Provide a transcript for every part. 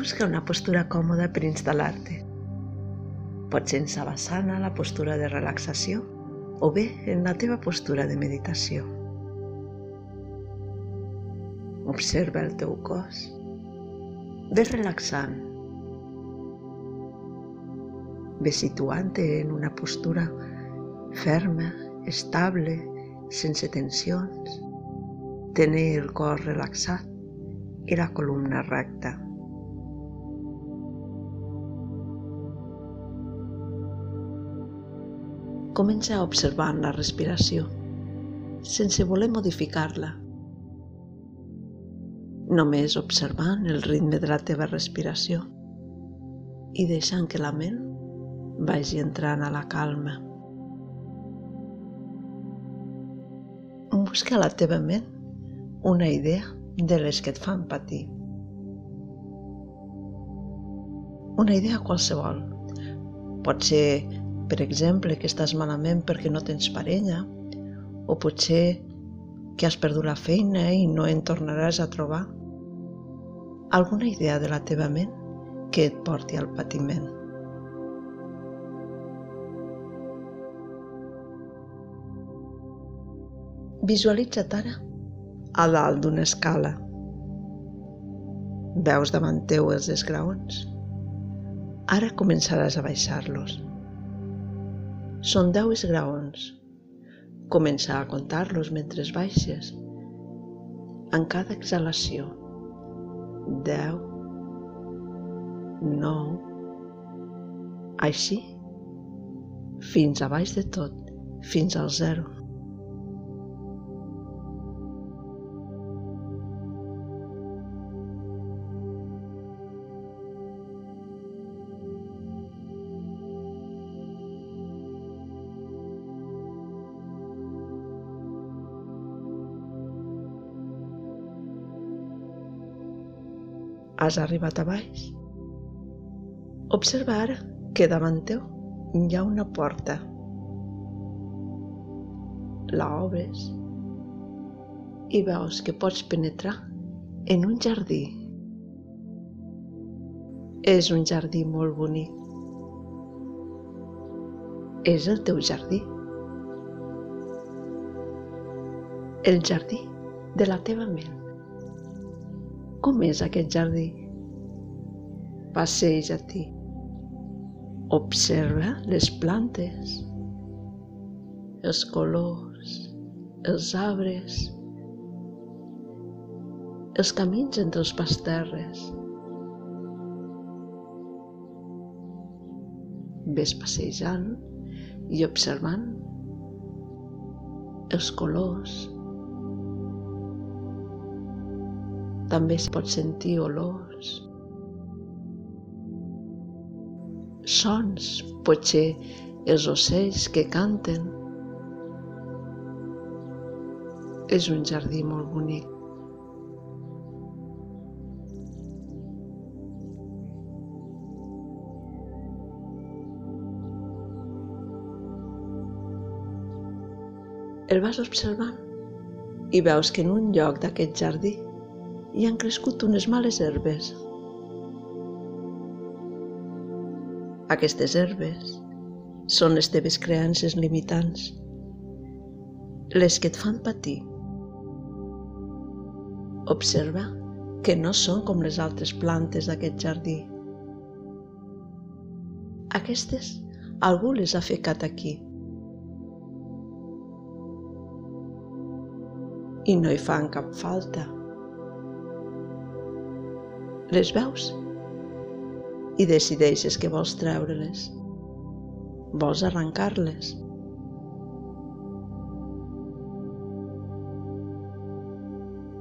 Busca una postura còmoda per instal·lar-te. Pot ser en savasana, la postura de relaxació, o bé en la teva postura de meditació. Observa el teu cos. Ves relaxant. Ves situant-te en una postura ferma, estable, sense tensions. Tenir el cos relaxat i la columna recta. Comença a observar la respiració, sense voler modificar-la. Només observant el ritme de la teva respiració i deixant que la ment vagi entrant a la calma. Busca a la teva ment una idea de les que et fan patir. Una idea qualsevol. Pot ser, per exemple, que estàs malament perquè no tens parella, o potser que has perdut la feina i no en tornaràs a trobar. Alguna idea de la teva ment que et porti al patiment. Visualitza't ara a dalt d'una escala. Veus davant teu els esgraons? Ara començaràs a baixar-los. Són deu esgraons. Comença a comptar-los mentre baixes. En cada exhalació. Deu. Nou. Així, fins a baix de tot, fins al zero. Has arribat a baix? Observa ara que davant teu hi ha una porta. La obres i veus que pots penetrar en un jardí. És un jardí molt bonic. És el teu jardí. El jardí de la teva ment. Com és aquest jardí? Passeja-t'hi. Observa les plantes, els colors, els arbres, els camins entre els pasterres. Ves passejant i observant els colors, També es pot sentir olors, sons, potser els ocells que canten. És un jardí molt bonic. El vas observant i veus que en un lloc d'aquest jardí hi han crescut unes males herbes. Aquestes herbes són les teves creences limitants, les que et fan patir. Observa que no són com les altres plantes d'aquest jardí. Aquestes algú les ha ficat aquí. I no hi fan cap falta les veus i decideixes que vols treure-les. Vols arrencar-les.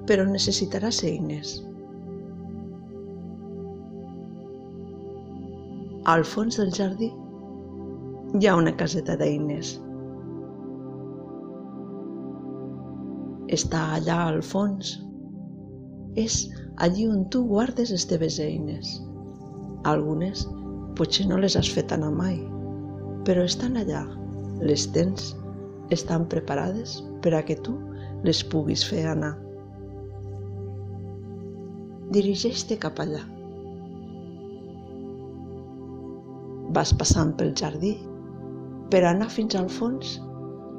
Però necessitaràs eines. Al fons del jardí hi ha una caseta d'eines. Està allà al fons. És allí on tu guardes les teves eines. Algunes potser no les has fet anar mai, però estan allà, les tens, estan preparades per a que tu les puguis fer anar. Dirigeix-te cap allà vas passant pel jardí per anar fins al fons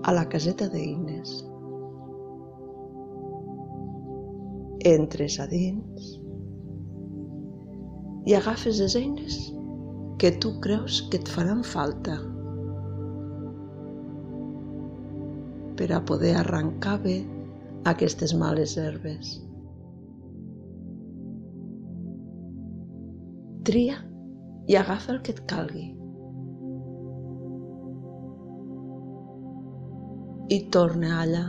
a la caseta d'eines. Entres a dins i agafes les eines que tu creus que et faran falta per a poder arrencar bé aquestes males herbes. Tria i agafa el que et calgui. I torna allà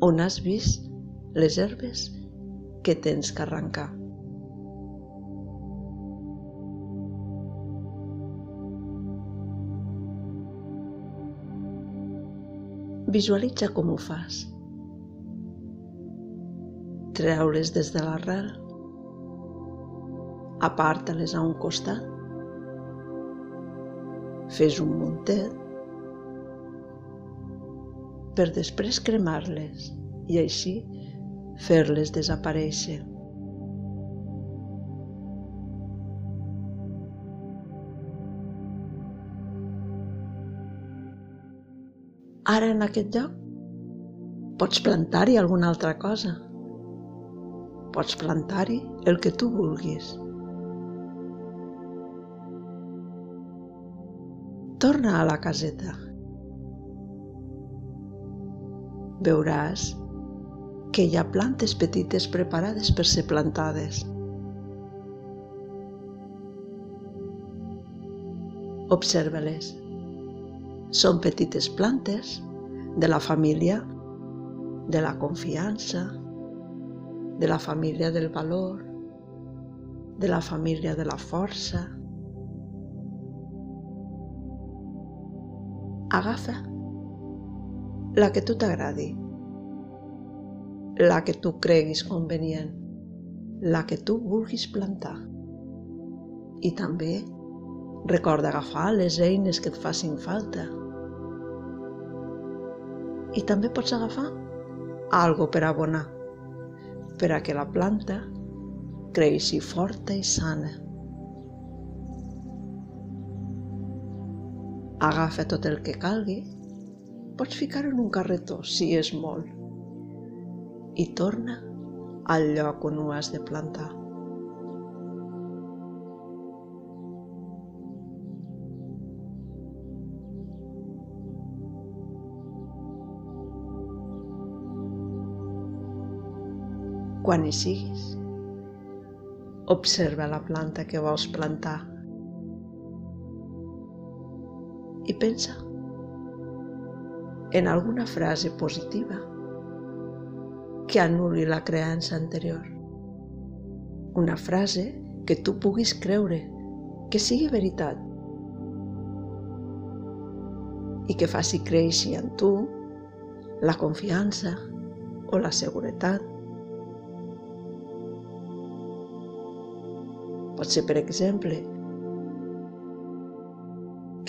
on has vist les herbes que tens que arrencar. Visualitza com ho fas. Treu-les des de l'arrel aparta-les a un costat, fes un muntet per després cremar-les i així fer-les desaparèixer. Ara en aquest lloc pots plantar-hi alguna altra cosa. Pots plantar-hi el que tu vulguis. Torna a la caseta. Veuràs que hi ha plantes petites preparades per ser plantades. Observa-les. Són petites plantes de la família de la confiança, de la família del valor, de la família de la força, agafa la que tu t'agradi, la que tu creguis convenient, la que tu vulguis plantar. I també recorda agafar les eines que et facin falta. I també pots agafar algo per abonar, per a que la planta creixi forta i sana. Agafa tot el que calgui, pots ficar-ho en un carretó si és molt, i torna al lloc on ho has de plantar. Quan hi siguis, observa la planta que vols plantar i pensa en alguna frase positiva que anul·li la creença anterior. Una frase que tu puguis creure, que sigui veritat i que faci créixer en tu la confiança o la seguretat. Pot ser, per exemple,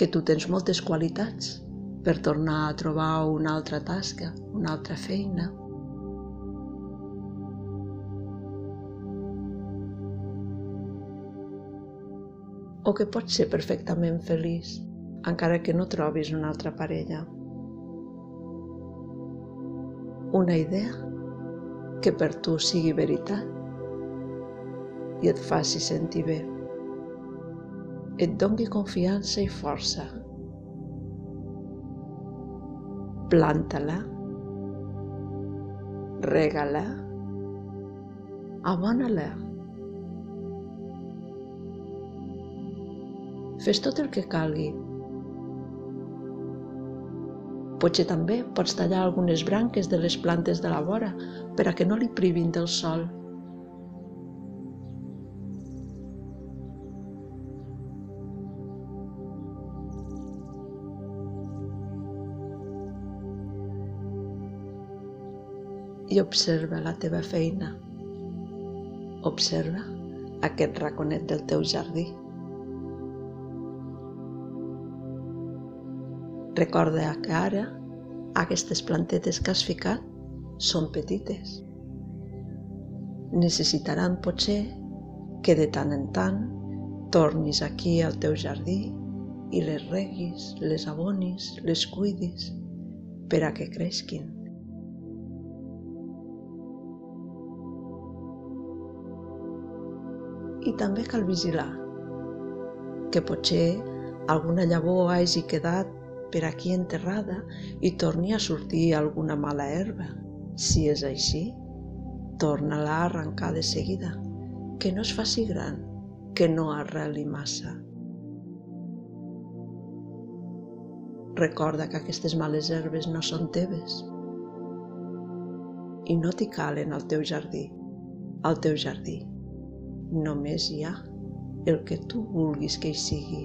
que tu tens moltes qualitats per tornar a trobar una altra tasca, una altra feina. O que pots ser perfectament feliç, encara que no trobis una altra parella. Una idea que per tu sigui veritat i et faci sentir bé et doni confiança i força. Planta-la, rega-la, abona-la. Fes tot el que calgui. Potser també pots tallar algunes branques de les plantes de la vora per a que no li privin del sol. i observa la teva feina. Observa aquest raconet del teu jardí. Recorda que ara aquestes plantetes que has ficat són petites. Necessitaran potser que de tant en tant tornis aquí al teu jardí i les reguis, les abonis, les cuidis per a que creixin. I també cal vigilar que potser alguna llavor hagi quedat per aquí enterrada i torni a sortir alguna mala herba. Si és així, torna-la a arrencar de seguida, que no es faci gran, que no arreli massa. Recorda que aquestes males herbes no són teves i no t'hi calen al teu jardí. Al teu jardí només hi ha el que tu vulguis que hi sigui,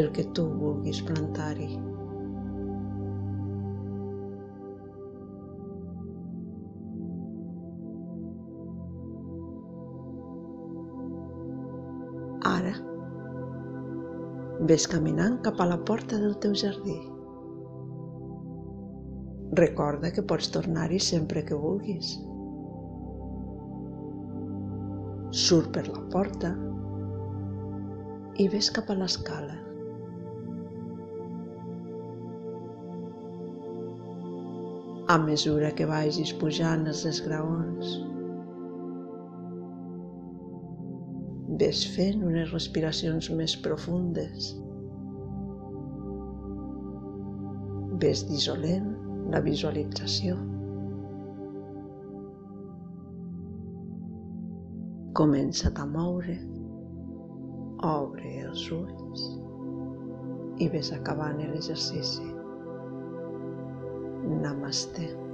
el que tu vulguis plantar-hi. Ara Ves caminant cap a la porta del teu jardí. Recorda que pots tornar-hi sempre que vulguis. Surt per la porta i ves cap a l'escala. A mesura que vagis pujant els esgraons, ves fent unes respiracions més profundes. Ves dissolent la visualització. Comença't a moure, obre els ulls i ves acabant l'exercici. Namaste.